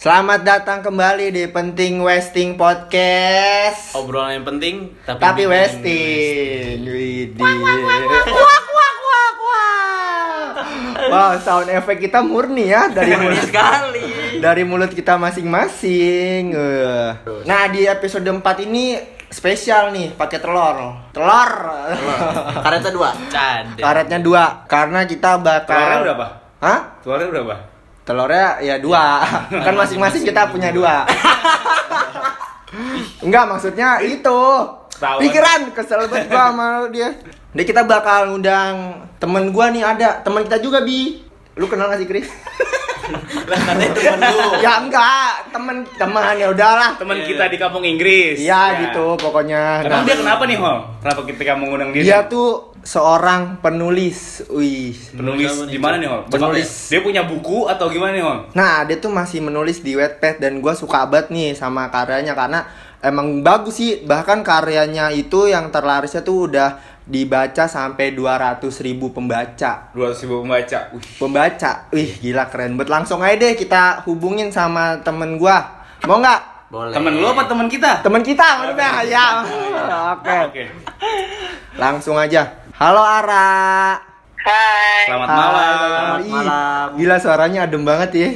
Selamat datang kembali di Penting Westing Podcast. obrolan yang penting tapi, Tapi bikin Westing. Widih. Wak wak wak wak. Wow, sound effect kita murni ya dari Murni mulut sekali dari mulut kita masing-masing. Eh. Nah, di episode 4 ini spesial nih, pakai telur. Telur. Karetnya dua. Cade. Karetnya dua karena kita bakal Telurnya berapa? Hah? Telurnya berapa? Telurnya ya dua. kan masing-masing kita punya dua. Enggak, maksudnya itu. Pikiran kesel banget gua sama dia. Jadi kita bakal ngundang temen gua nih ada, teman kita juga Bi. Lu kenal gak sih Chris? lah katanya temen lu ya enggak, temen teman ya udahlah. Teman kita di kampung Inggris. Iya gitu pokoknya. Nah, dia kenapa nih, Hol? Kenapa kita mengundang dia? dia tuh seorang penulis. Wih. penulis di mana nih, Hol? Penulis. Dia punya buku atau gimana nih, Hol? Nah, dia tuh masih menulis di Wattpad dan gua suka banget nih sama karyanya karena emang bagus sih. Bahkan karyanya itu yang terlarisnya tuh udah dibaca sampai 200 ribu pembaca. 200 ribu pembaca. Wih, Pembaca, wih gila keren banget. Langsung aja deh kita hubungin sama temen gua. Mau nggak? boleh temen lu apa temen kita? Temen kita maksudnya ya. Oke. Oke. Langsung aja. Halo Ara. Hai. Selamat Hai. malam. Selamat Ih, malam. Gila suaranya adem banget ya.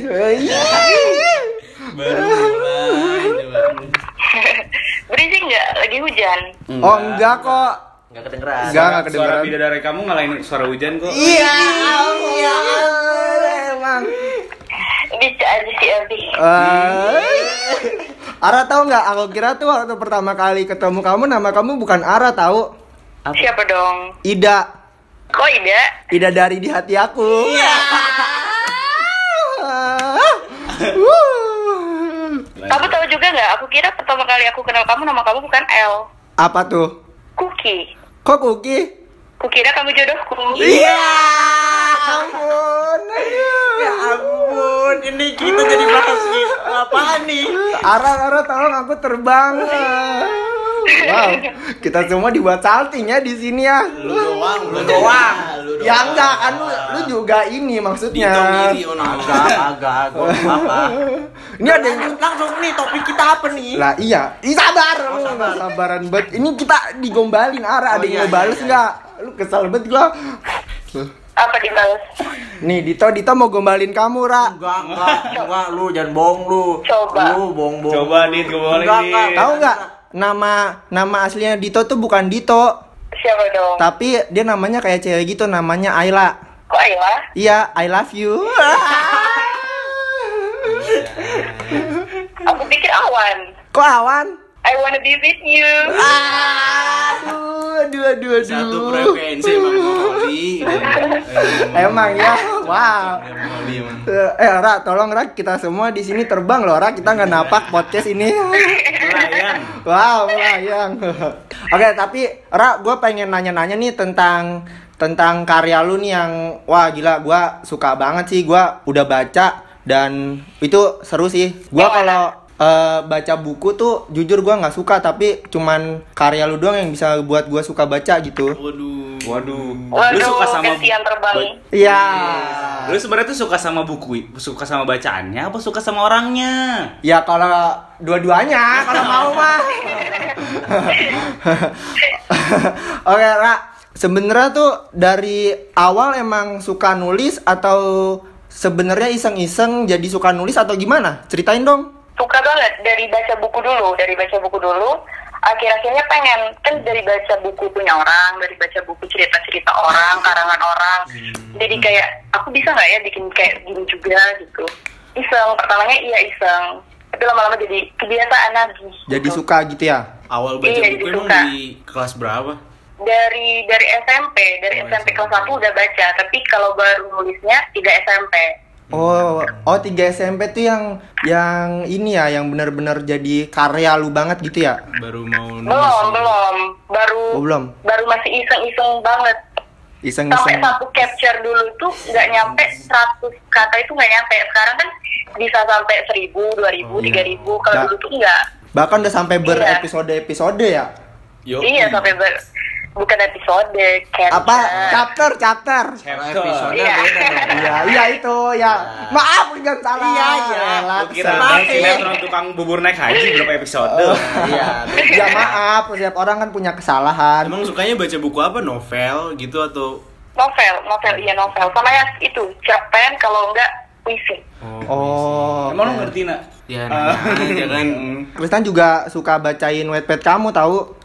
baru mulai. Berisik nggak? Lagi hujan. Oh enggak kok. nggak kedengeran Enggak, enggak Suara kedengeran. bidadari kamu ngalahin suara hujan kok. Iya, iya, emang. Bisa aja sih Abi. Eh, Ara tahu nggak? Aku kira tuh waktu pertama kali ketemu kamu nama kamu bukan Ara tahu? Siapa dong? Ida. Kok Ida? Ida dari di hati aku. Iya. Kamu tahu juga nggak? Aku kira pertama kali aku kenal kamu nama kamu bukan L. Apa tuh? Cookie. Kok Kuki? Kukira kamu jodohku. Iya. Ampun. aduh. ya ampun ini kita jadi bahas nih apaan nih Ara, Ara tolong aku terbang. Wow, kita semua dibuat salting ya di sini ya. lu doang lu doang lu doang Ya enggak kan lu, lu juga ini maksudnya. Oh agak agak gua apa Ini ada yang langsung, nih topik kita apa nih lah iya, Ih, sabar lu nggak sabaran banget. Ini kita digombalin Ara, ada Oh, yang iya, mau bales iya, nggak? Lu kesal banget gua. Apa dibales? Nih Dito, Dito mau gombalin kamu Ra. enggak enggak enggak lu jangan bohong lu Coba. lu bohong bohong Coba, Dit, boleh, Enggak, enggak. Tahu nggak? Nama nama aslinya Dito tuh bukan Dito, Siapa dong? tapi dia namanya kayak cewek gitu, namanya Ayla. Kok Ayla? Iya, I love you. Aku pikir Awan. Kok awan? I wanna be with you. Aduh, aduh, aduh, aduh. satu frekuensi emang Molly Emang ya, wow. Eh, Ra, tolong Ra, kita semua di sini terbang loh, Ra. Kita nggak napak podcast ini. Melayang. wow, melayang. Oke, tapi Ra, gue pengen nanya-nanya nih tentang tentang karya lu nih yang wah gila, gue suka banget sih. Gue udah baca dan itu seru sih. Gue kalau eh, baca buku tuh jujur gue nggak suka, tapi cuman karya lu doang yang bisa buat gue suka baca gitu. waduh Waduh. Waduh, Lu suka sama terbang. Iya. Lu sebenarnya tuh suka sama buku, suka sama bacaannya apa suka sama orangnya? Ya kalau dua-duanya kalau mau mah. Oke, Ra. Sebenarnya tuh dari awal emang suka nulis atau sebenarnya iseng-iseng jadi suka nulis atau gimana? Ceritain dong. Suka banget dari baca buku dulu, dari baca buku dulu. Akhir-akhirnya pengen kan dari baca buku punya orang, dari baca buku cerita-cerita orang, karangan orang. Jadi kayak aku bisa nggak ya bikin kayak gini juga gitu. Iseng, pertamanya iya iseng. Tapi lama-lama jadi kebiasaan lagi. Jadi gitu. suka gitu ya. awal baca Iya, buku jadi emang suka. di kelas berapa dari dari SMP, dari Oh, SMP SMP. kelas 1 udah baca, tapi kalau baru nulisnya 3 SMP. Oh, oh 3 SMP tuh yang yang ini ya, yang benar-benar jadi karya lu banget gitu ya? baru mau nulis Belum, belum. Baru Oh, belum. baru masih iseng-iseng banget. Sampai Iseng-iseng. satu capture dulu tuh nggak nyampe 100 kata itu nggak nyampe. Sekarang kan bisa sampai 1000, 2000, Oh, iya. 3000. Kalau Nah. dulu tuh enggak. Bahkan udah sampai Iya. berepisode-episode ya. Yo, Iya, sampai ber bukan episode chapter. Apa? Chapter, chapter. Kalau episode Iya. Iya, iya itu ya. Maaf enggak salah. Iya, iya. Relax. Lu kira ya. sinetron tukang bubur naik haji berapa episode? Iya. Ya maaf, setiap orang kan punya kesalahan. Emang sukanya baca buku apa? Novel gitu atau Novel, novel, iya novel. Sama yang itu, cerpen kalau enggak puisi. Oh. Emang lu oke. ngerti nak? ya nanya aja kan. Tristan juga suka bacain Wattpad kamu tahu?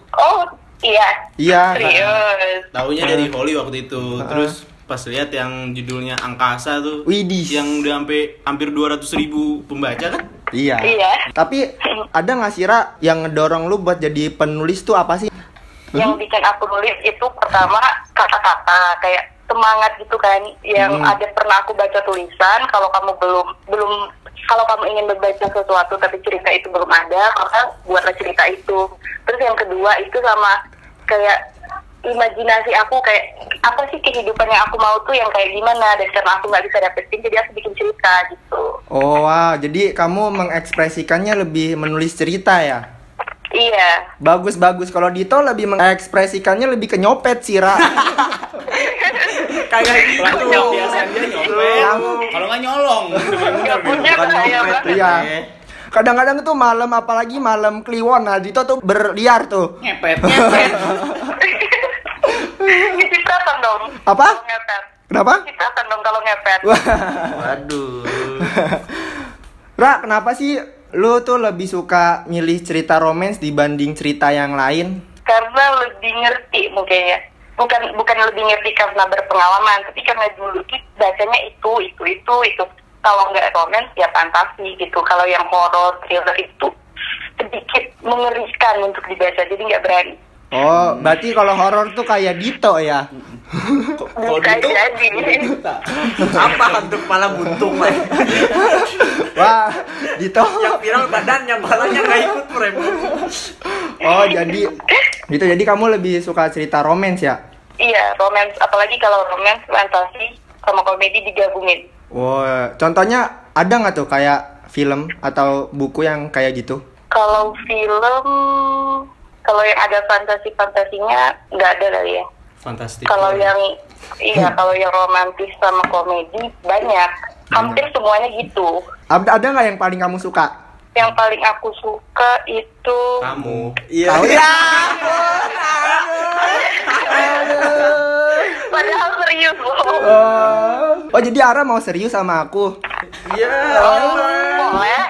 Iya. Iya. Serius. Taunya dari Holly waktu itu. Terus pas lihat yang judulnya Angkasa tuh Widih. yang udah sampai hampir 200 ribu pembaca kan? Iya. Iya. Tapi ada nggak sih Ra yang ngedorong lu buat jadi penulis tuh apa sih? Yang bikin aku nulis itu pertama kata-kata kayak semangat gitu kan yang Hmm. ada pernah aku baca tulisan kalau kamu belum belum kalau kamu ingin membaca sesuatu tapi cerita itu belum ada maka buatlah cerita itu terus yang kedua itu sama kayak imajinasi aku kayak apa sih kehidupan yang aku mau tuh yang kayak gimana dan karena aku nggak bisa dapetin jadi aku bikin cerita gitu Oh wow, jadi kamu mengekspresikannya lebih menulis cerita ya? iya Bagus bagus. Kalau Dito lebih mengekspresikannya lebih ke nyopet sih Ra. Kayak gitu. Biasanya nyopet. Kalau nggak nyolong, nggak punya banget Iya. Kadang-kadang tuh malam apalagi malam Kliwon, nah Dito tuh berliar tuh. Ngepet. Cipratan dong Apa? kalau ngepet Kenapa? Cipratan dong kalau ngepet. Waduh. Ra, kenapa sih lu tuh lebih suka milih cerita romance dibanding cerita yang lain? karena lebih ngerti mungkin ya bukan bukan lebih ngerti karena berpengalaman tapi karena dulu itu bacanya itu itu itu itu kalau nggak romance ya fantasi gitu kalau yang horor thriller itu sedikit mengerikan untuk dibaca jadi nggak berani Oh, berarti kalau horor tuh kayak Dito ya? Kalau bukan gitu jadi Apa untuk malah buntung lah. Wah, Dito. Yang viral badannya, balanya nggak ikut frame. Oh, jadi gitu. Jadi kamu lebih suka cerita romance ya? iya romance apalagi kalau romance fantasi sama komedi digabungin Wah, contohnya ada nggak tuh kayak film atau buku yang kayak gitu? kalau film kalau yang ada fantasi fantasinya nggak ada kali ya fantastis. Kalau yang iya kalau yang romantis sama komedi banyak, hampir semuanya gitu. Ada ada nggak yang paling kamu suka? Yang paling aku suka itu kamu Iya. Tahu ya? Padahal serius loh. Oh, oh jadi Ara mau serius sama aku? Iya. Boleh.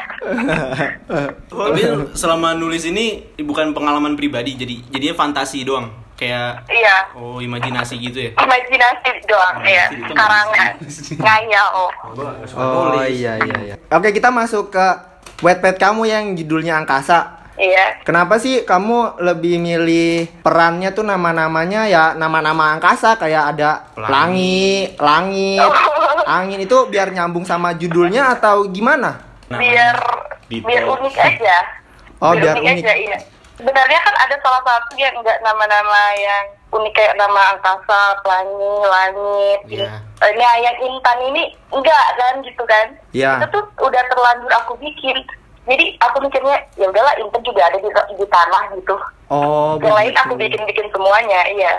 Tapi selama nulis ini bukan pengalaman pribadi, jadi jadinya fantasi doang. Kayak Iya, oh imajinasi gitu ya. imajinasi doang ya. Karangan, ngayal. Oh. Oh iya iya iya. Oke kita masuk ke Wattpad kamu yang judulnya Angkasa. Iya. Kenapa sih kamu lebih milih perannya tuh nama-namanya ya nama-nama angkasa kayak ada pelangi, langit, angin itu biar nyambung sama judulnya atau gimana? Biar Dito. biar unik aja. Oh, biar unik. aja, iya. Sebenarnya kan ada salah satu yang enggak nama-nama yang unik kayak nama angkasa, pelangi, langit. Iya. Eh, Ini yang intan ini enggak kan gitu kan? Iya. Itu tuh udah terlanjur aku bikin. Jadi aku mikirnya ya udahlah intan juga ada di, di tanah gitu. Oh, yang lain aku bikin-bikin semuanya, iya.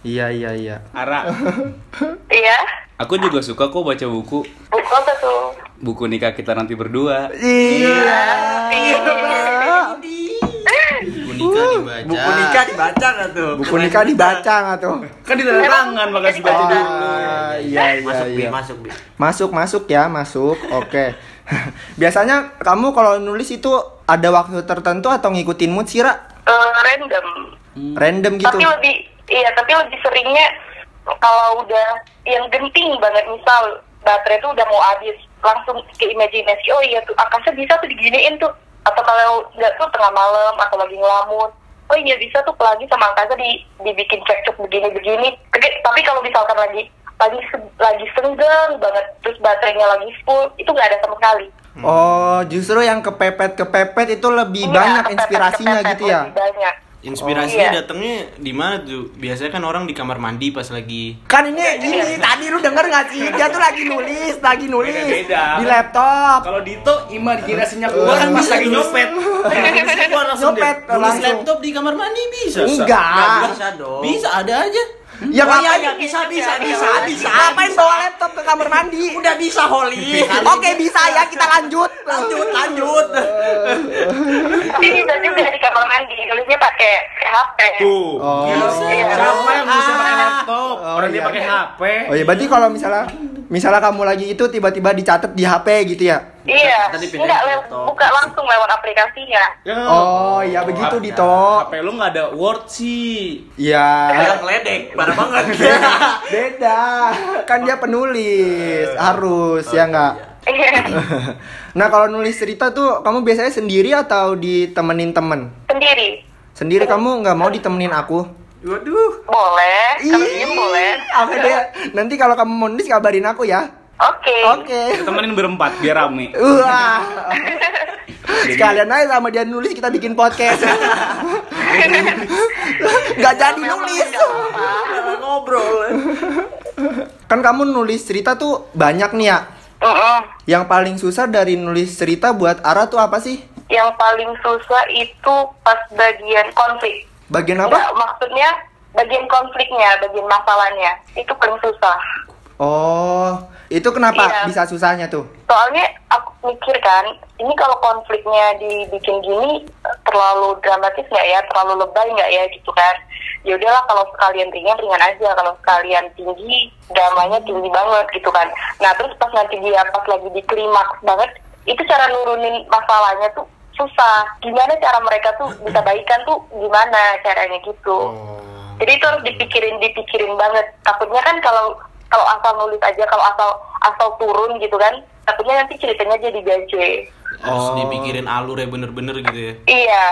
Iya iya iya. Ara, Iya. aku juga suka kok baca buku. Buku apa tuh? Buku nikah kita nanti berdua. Iya. Buku nikah dibaca. Buku nikah dibaca nggak tuh? Buku nikah dibaca nggak tuh? Kan di tanda tangan makasih baca Oh, dulu. iya iya Masuk, Bi, iya. masuk, Bi. Masuk masuk ya masuk. Oke. Biasanya kamu kalau nulis itu ada waktu tertentu atau ngikutin mood sih, Ra? Eh, random. Random gitu. Tapi lebih iya, tapi lebih seringnya kalau udah yang genting banget misal baterai tuh udah mau habis langsung ke imajinasi oh iya tuh angkasa bisa tuh diginiin tuh atau kalau nggak tuh tengah malam atau lagi ngelamun oh iya bisa tuh pelagi sama angkasa di dibikin cekcok begini-begini tapi kalau misalkan lagi lagi se- lagi senggang banget terus baterainya lagi full itu nggak ada sama sekali Oh, justru yang kepepet kepepet itu lebih Iya, banyak kepepet- inspirasinya kepepet, gitu ya? lebih banyak Inspirasinya Iya. datangnya di mana tuh? Biasanya kan orang di kamar mandi pas lagi Kan ini gini, tadi lu denger gak sih? Dia tuh lagi nulis, lagi nulis Beda-beda. di laptop. Kalau Dito imajinasinya keluar kan pas lagi nyopet. Keluar langsung Nyopet, langsung. laptop di kamar mandi bisa. Enggak. Bisa dong. Bisa ada aja. Ya Oh, iya, iya, bisa, bisa, bisa, bisa. Ngapain bawa laptop ke kamar mandi? Udah bisa Holly. Oke bisa ya kita lanjut. Lanjut, lanjut. Tapi bisa juga di kamar mandi, nulisnya pakai HP. Tuh. Oh. Iya. Siapa yang bisa pakai laptop? Oh, Orang dia iya. pakai HP. Oh iya berarti kalau misalnya misalnya kamu lagi itu tiba-tiba dicatat di HP gitu ya? Iya, Tadi pindahin enggak lew- buka langsung lewat aplikasinya. Ya. Oh iya begitu HP Dito. HP lu nggak ada Word sih. Iya. Yang ledek, parah banget. Beda. Kan dia penulis, harus ya enggak? Nah kalau nulis cerita tuh kamu biasanya sendiri atau ditemenin temen? Sendiri. Sendiri kamu nggak mau ditemenin aku? Waduh. Boleh, kalau boleh. Oke deh. Nanti kalau kamu mau nulis kabarin aku ya. Oke. Oke. Kita temenin berempat biar rame. Wah. Sekalian aja sama dia nulis kita bikin podcast. Gak jadi nulis. Ngobrol. Kan kamu nulis cerita tuh banyak nih ya. Mm-mm. Yang paling susah dari nulis cerita buat Ara tuh apa sih? Yang paling susah itu pas bagian konflik. Bagian apa? maksudnya bagian konfliknya, bagian masalahnya. Itu paling susah. Oh, itu kenapa Iya. bisa susahnya tuh? Soalnya aku mikir kan, ini kalau konfliknya dibikin gini terlalu dramatis nggak ya, terlalu lebay nggak ya gitu kan? Ya udahlah kalau sekalian ringan ringan aja, kalau sekalian tinggi dramanya tinggi banget gitu kan. Nah terus pas nanti dia pas lagi di klimaks banget, itu cara nurunin masalahnya tuh susah. Gimana cara mereka tuh bisa baikan tuh gimana caranya gitu? Jadi itu harus dipikirin dipikirin banget. Takutnya kan kalau kalau asal nulis aja, kalau asal asal turun gitu kan, takutnya nanti ceritanya jadi gaje. Harus Oh. dipikirin alurnya bener-bener gitu ya. Iya,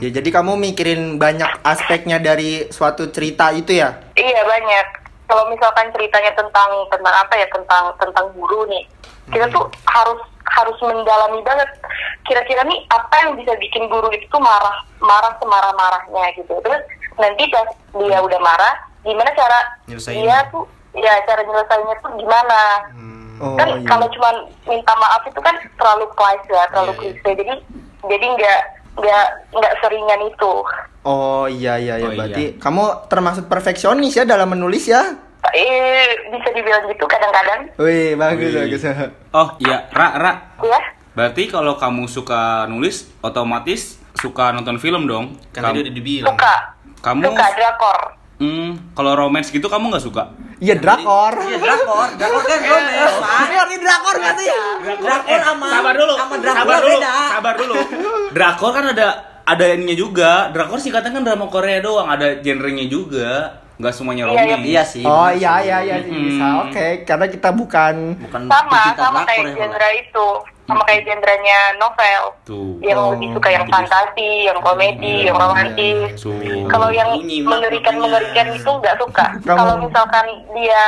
Ya jadi kamu mikirin banyak aspeknya dari suatu cerita itu ya? iya banyak. Kalau misalkan ceritanya tentang tentang apa ya tentang tentang guru nih, kita tuh harus harus mendalami banget. Kira-kira nih apa yang bisa bikin guru itu tuh marah marah semarah marahnya gitu. Terus nanti pas dia udah marah, gimana cara dia tuh ya cara nyelesainnya tuh gimana? Oh kan iya. kalau cuma minta maaf itu kan terlalu klise ya terlalu Iya, klise jadi jadi nggak nggak nggak seringan itu Oh iya iya ya Oh, berarti kamu termasuk perfeksionis ya dalam menulis ya? eh bisa dibilang gitu kadang-kadang Wih bagus Wih. bagus. Oh iya, Ra, Ra. ya Berarti kalau kamu suka nulis, otomatis suka nonton film dong. Kan tadi Kamu, udah dibilang. suka kamu suka drakor hmm, kalau romance gitu kamu nggak suka? Iya drakor. Iya, drakor. Drakor kan romance. Ini ngerti drakor gak sih? Drakor sama sabar dulu. sama Dracula sabar dulu. beda. Sabar dulu. Drakor kan ada ada ininya juga. Drakor sih katanya kan drama Korea doang, ada genrenya juga. Nggak semuanya Iya, romance. Iya sih. Oh iya iya iya bisa. Oke, karena kita bukan Bukan sama sama drakor kayak ya, genre itu sama kayak genrenya novel Tuh. yang Oh, lebih suka yang jadi- fantasi yang komedi yang romantis Tuh. kalau yang mengerikan mengerikan itu nggak suka kalau misalkan dia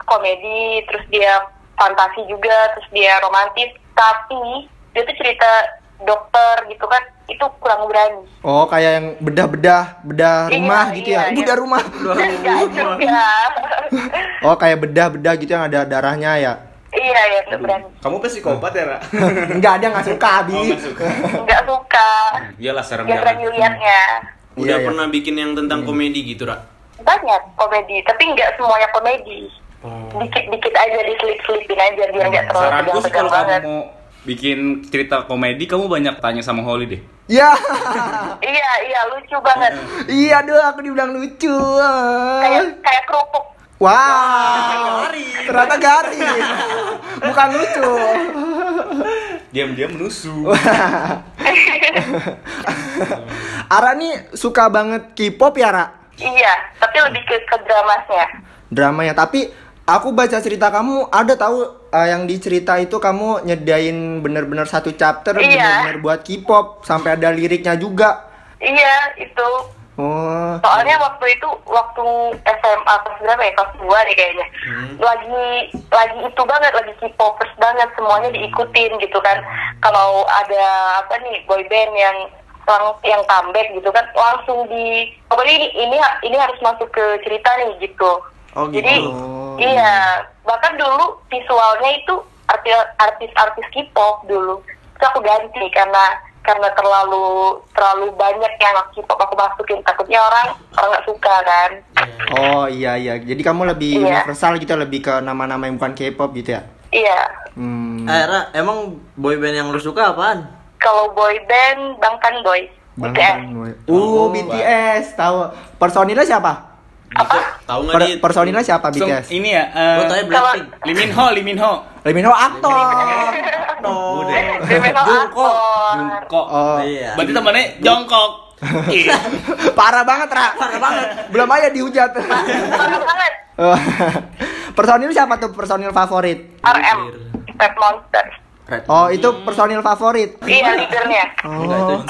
komedi terus dia fantasi juga terus dia romantis tapi dia tuh cerita dokter gitu kan itu kurang berani Oh kayak yang bedah-bedah bedah Iya, rumah gitu ya? iya, iya. Bedah rumah. enggak juga Oh kayak bedah-bedah gitu yang ada darahnya ya? Iya ya nggak berani Kamu psikopat ya, Ra? Enggak ada nggak suka Abi. Oh, nggak suka. nggak suka Iyalah serem nggak berani liatnya Udah Iya, iya. pernah bikin yang tentang komedi gitu, Ra? banyak komedi tapi nggak semuanya komedi dikit-dikit aja diselip-selipin aja biar nggak terlalu Saranku sih kalau kamu mau bikin cerita komedi, kamu banyak tanya sama Holly deh. Ya, iya iya lucu banget iya doh aku dibilang lucu. kayak kayak kerupuk Wah, ternyata garing. Bukan lucu. Diam-diam menusuk. Ara nih suka banget K-pop ya, Ra? iya tapi lebih ke ke dramasnya Dramanya, tapi aku baca cerita kamu ada tahu eh, yang di cerita itu kamu nyediain bener-bener satu chapter Iya. bener-bener buat K-pop sampai ada liriknya juga. iya itu Oh, soalnya waktu itu waktu SMA kelas berapa ya kelas 2 nih kayaknya lagi lagi itu banget lagi K-popers banget semuanya diikutin gitu kan kalau ada apa nih boy band yang lang- yang comeback gitu kan langsung di pokoknya ini ini, ini harus masuk ke cerita nih gitu. Oh, gitu. Jadi Oh. iya bahkan dulu visualnya itu arti- artis-artis K-pop dulu. Terus aku ganti karena karena terlalu terlalu banyak yang K-pop aku masukin takutnya orang orang nggak suka kan. Oh iya iya. Jadi kamu lebih Iya. universal gitu lebih ke nama-nama yang bukan K-pop gitu ya? Iya. Hmm. Eh, Ra, emang boyband yang lu suka apaan? Kalau boy band Bangtan Boys. Bang BTS. Boy. Uh, BTS tahu. Personilnya siapa? Apa? Tahu nggak Per- dit? personilnya siapa So, BTS? ini ya, eh, Gua taunya Blackpink. Lee Min Ho, Lee Min Ho. Lee Min Ho aktor. No. Jungkook. Oh. Iya. Berarti temannya jongkok. Iya. Parah banget, Ra. Parah banget. Belum aja dihujat. Parah banget. Personil siapa tuh personil favorit? RM. Red Monster. Red. Oh, itu personil favorit. Iya leadernya. Oh.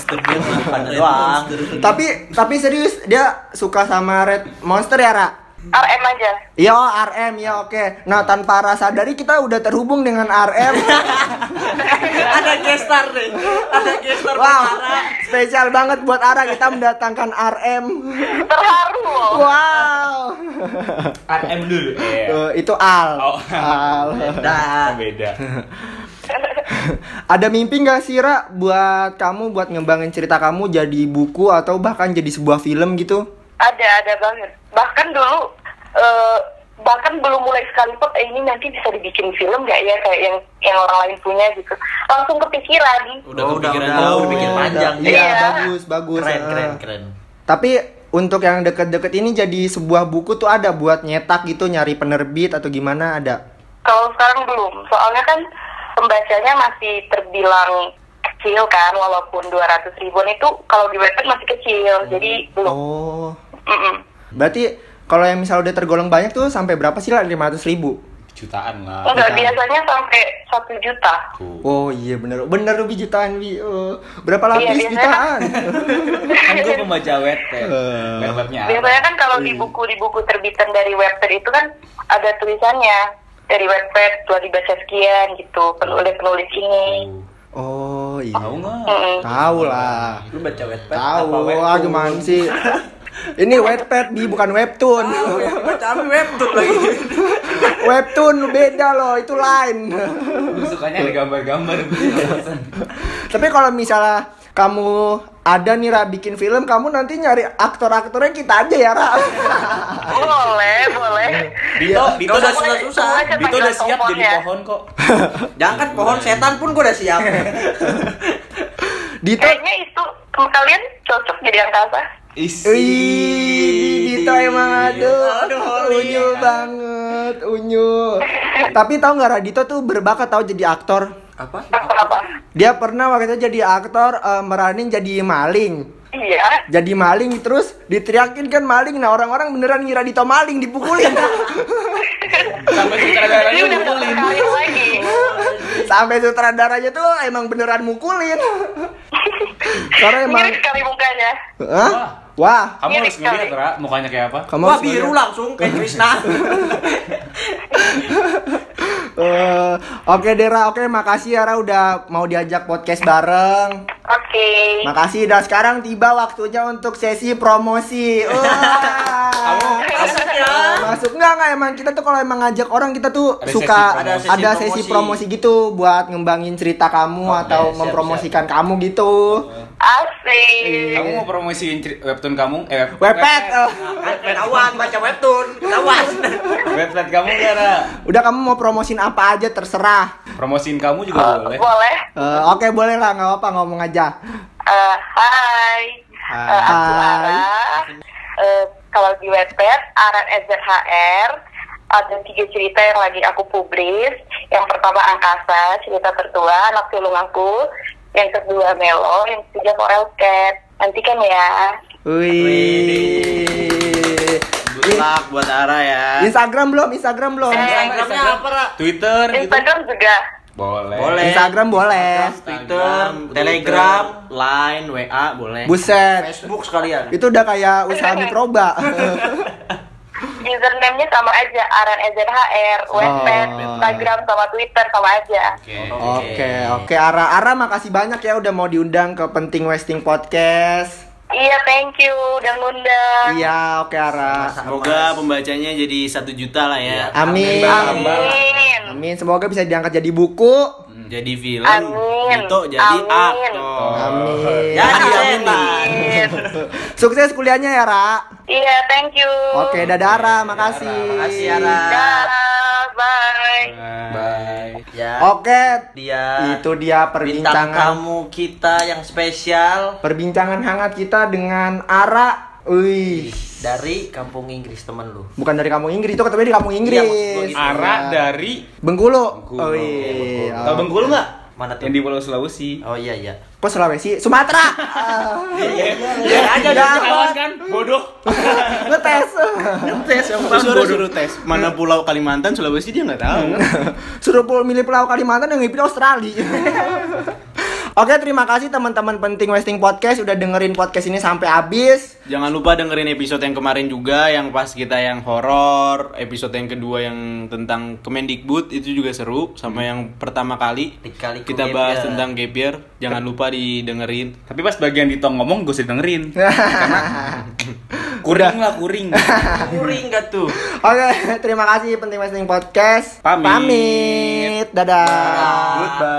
Pada doang. Tapi tapi serius dia suka sama Red Monster ya, Ra? RM aja. Iya, oh, RM ya oke. Nah, tanpa rasa sadari kita udah terhubung dengan RM. Ada gestar nih. Ada gestar wow, spesial banget buat Ara kita mendatangkan RM. Terharu loh. Wow. RM dulu. Iya. Eh, itu Al. Oh. Al. Dah. Beda. Ada mimpi nggak sih Ra buat kamu buat ngembangin cerita kamu jadi buku atau bahkan jadi sebuah film gitu? Ada, ada banget. Bahkan dulu, eh, bahkan belum mulai sekalipun, eh, ini nanti bisa dibikin film nggak ya kayak yang yang orang lain punya gitu. Langsung kepikiran. Udah Oh, udah, kepikiran udah. jauh. berpikir panjang. Iya, Iya. bagus, bagus. Keren, Eh. keren, keren. Tapi untuk yang deket-deket ini jadi sebuah buku tuh ada buat nyetak gitu nyari penerbit atau gimana ada? Kalau sekarang belum, soalnya kan pembacanya masih terbilang kecil kan, walaupun 200 ribuan itu kalau di website masih kecil, jadi belum. Oh. Mm-mm. Berarti kalau yang misal udah tergolong banyak tuh sampai berapa sih lah 500 ribu? Jutaan lah. Enggak, Jutaan. biasanya sampai satu juta. Tuh. Oh iya bener bener lebih jutaan Wi. Oh, berapa lapis Iya, biasanya- jutaan? Kan gue pembaca web Eh. Web-webnya Biasanya kan kalau Iya. di buku di buku terbitan dari website itu kan ada tulisannya dari website telah dibaca sekian gitu penulis penulis ini. Oh iya. Tahu nggak? Tahu lah. Lu baca webpad Tahu. apa webtoon? Ah gimana sih? Ini webpad di bukan webtoon. Baca apa webtoon lagi. webtoon beda loh, itu lain. Gue sukanya ada gambar-gambar. Tapi kalau misalnya kamu ada nih Ra bikin film, kamu nanti nyari aktor-aktornya kita aja ya Ra. Boleh, boleh. Dito, Dito Nggak udah usah susah-susah. Tunggu aja Dito udah siap jadi teleponnya. pohon kok. Jangan kan pohon setan pun gua udah siap. Dito, Kayaknya itu kalian cocok jadi angkasa. Isi. Wih, Dito emang aduh, Aduh, unyu banget, unyu. Tapi tahu nggak Radito tuh berbakat tahu jadi aktor. Apa? Dia pernah waktu itu jadi aktor eh, meranin jadi maling. Iya. Jadi maling terus diteriakin kan maling. Nah orang-orang beneran ngira Dito maling dipukulin. Sampai sutradaranya mukulin. lagi. Sampai sutradaranya tuh emang beneran mukulin. Karena emang Mirip sekali mukanya. Hah? Wah, Kamu harus ngeliat. Ra, mukanya kayak apa? kamu Wah biru ngeliat. langsung kayak Krishna. Eh, oke Dera, oke makasih ya Ra udah mau diajak podcast bareng. Oke. Makasih dan sekarang tiba waktunya untuk sesi promosi. Wah. Kamu Asik ya. masuk nggak nggak emang kita tuh kalau emang ngajak orang kita tuh Ada suka sesi ada promosi. sesi, promosi gitu buat ngembangin cerita kamu Oke, atau siap, mempromosikan kamu gitu. Asik. kamu mau promosiin webtoon kamu? Eh, web- Wepet. eh. Ketahuan baca webtoon. Ketahuan. Website kamu nggak, Ra? Udah kamu mau promosin apa aja terserah. Promosiin kamu juga Eh, boleh. boleh. Eh, oke boleh lah nggak apa ngomong aja. Eh, hai. Eh, aku Hai. Ara. Eh, kalau di Wattpad, Aran SZHR, ada tiga cerita yang lagi aku publis. Yang pertama Angkasa, cerita tertua, anak sulung aku. Yang kedua Melo, yang ketiga Forel Cat. Nantikan ya. Wih. Good luck buat Ara ya. Instagram belum? Instagram belum? Eh, Instagramnya apa, Ra? Twitter gitu. Instagram juga. Boleh. Boleh. Instagram boleh. Twitter, Telegram, Line, WA boleh. Buset. Facebook sekalian. Itu udah kayak usaha mikroba. username-nya sama aja Aran EZHR, Webpad, Oh. Instagram sama Twitter sama aja. Oke. Oke, oke Ara, Ara makasih banyak ya udah mau diundang ke Penting Westing Podcast. Iya, thank you udah ngundang. Iya, oke Ara. Semoga pembacanya jadi satu juta lah ya. Amin. Amin. Amin. Semoga bisa diangkat jadi buku. Hmm, Jadi film. Amin. Itu jadi Amin. aktor. Amin. Ya, Amin, amin, amin. Sukses kuliahnya ya, Ra. Iya, thank you. Oke, dadah Ara, makasih. Makasih Ara. Dah, bye. Bye. Ya. Oke, Dia itu dia perbincangan tamu kita yang spesial perbincangan hangat kita dengan Ara. Wih, dari kampung Inggris temen lu. bukan dari kampung Inggris, itu ketemu di kampung Iya, Inggris. gua gitu. Ara dari Bengkulu. Bengkulu. Oh iya. Tahu Bengkulu nggak? Mana tuh? Yang di Pulau Sulawesi. Oh iya iya. Kok Sulawesi? Sumatera. Ah. Iya aja. Kawan kan? Bodoh. Ngetes. Tes yang suruh suruh tes mana pulau Kalimantan, Sulawesi dia nggak tahu. Suruh pul- milih Pulau Kalimantan yang milih Australia. Oke, terima kasih teman-teman penting Westing Podcast udah dengerin podcast ini sampai habis. Jangan lupa dengerin episode yang kemarin juga yang pas kita yang horor, episode yang kedua yang tentang Kemendikbud itu juga seru sama yang pertama kali kita gap bahas year. tentang gap year. Jangan lupa didengerin. Tapi pas bagian di tong ngomong gue usah dengerin. Kuring lah kuring. Kuring gak tuh? Oke, terima kasih penting Westing Podcast. Pamit. Pamit. Dadah. Goodbye.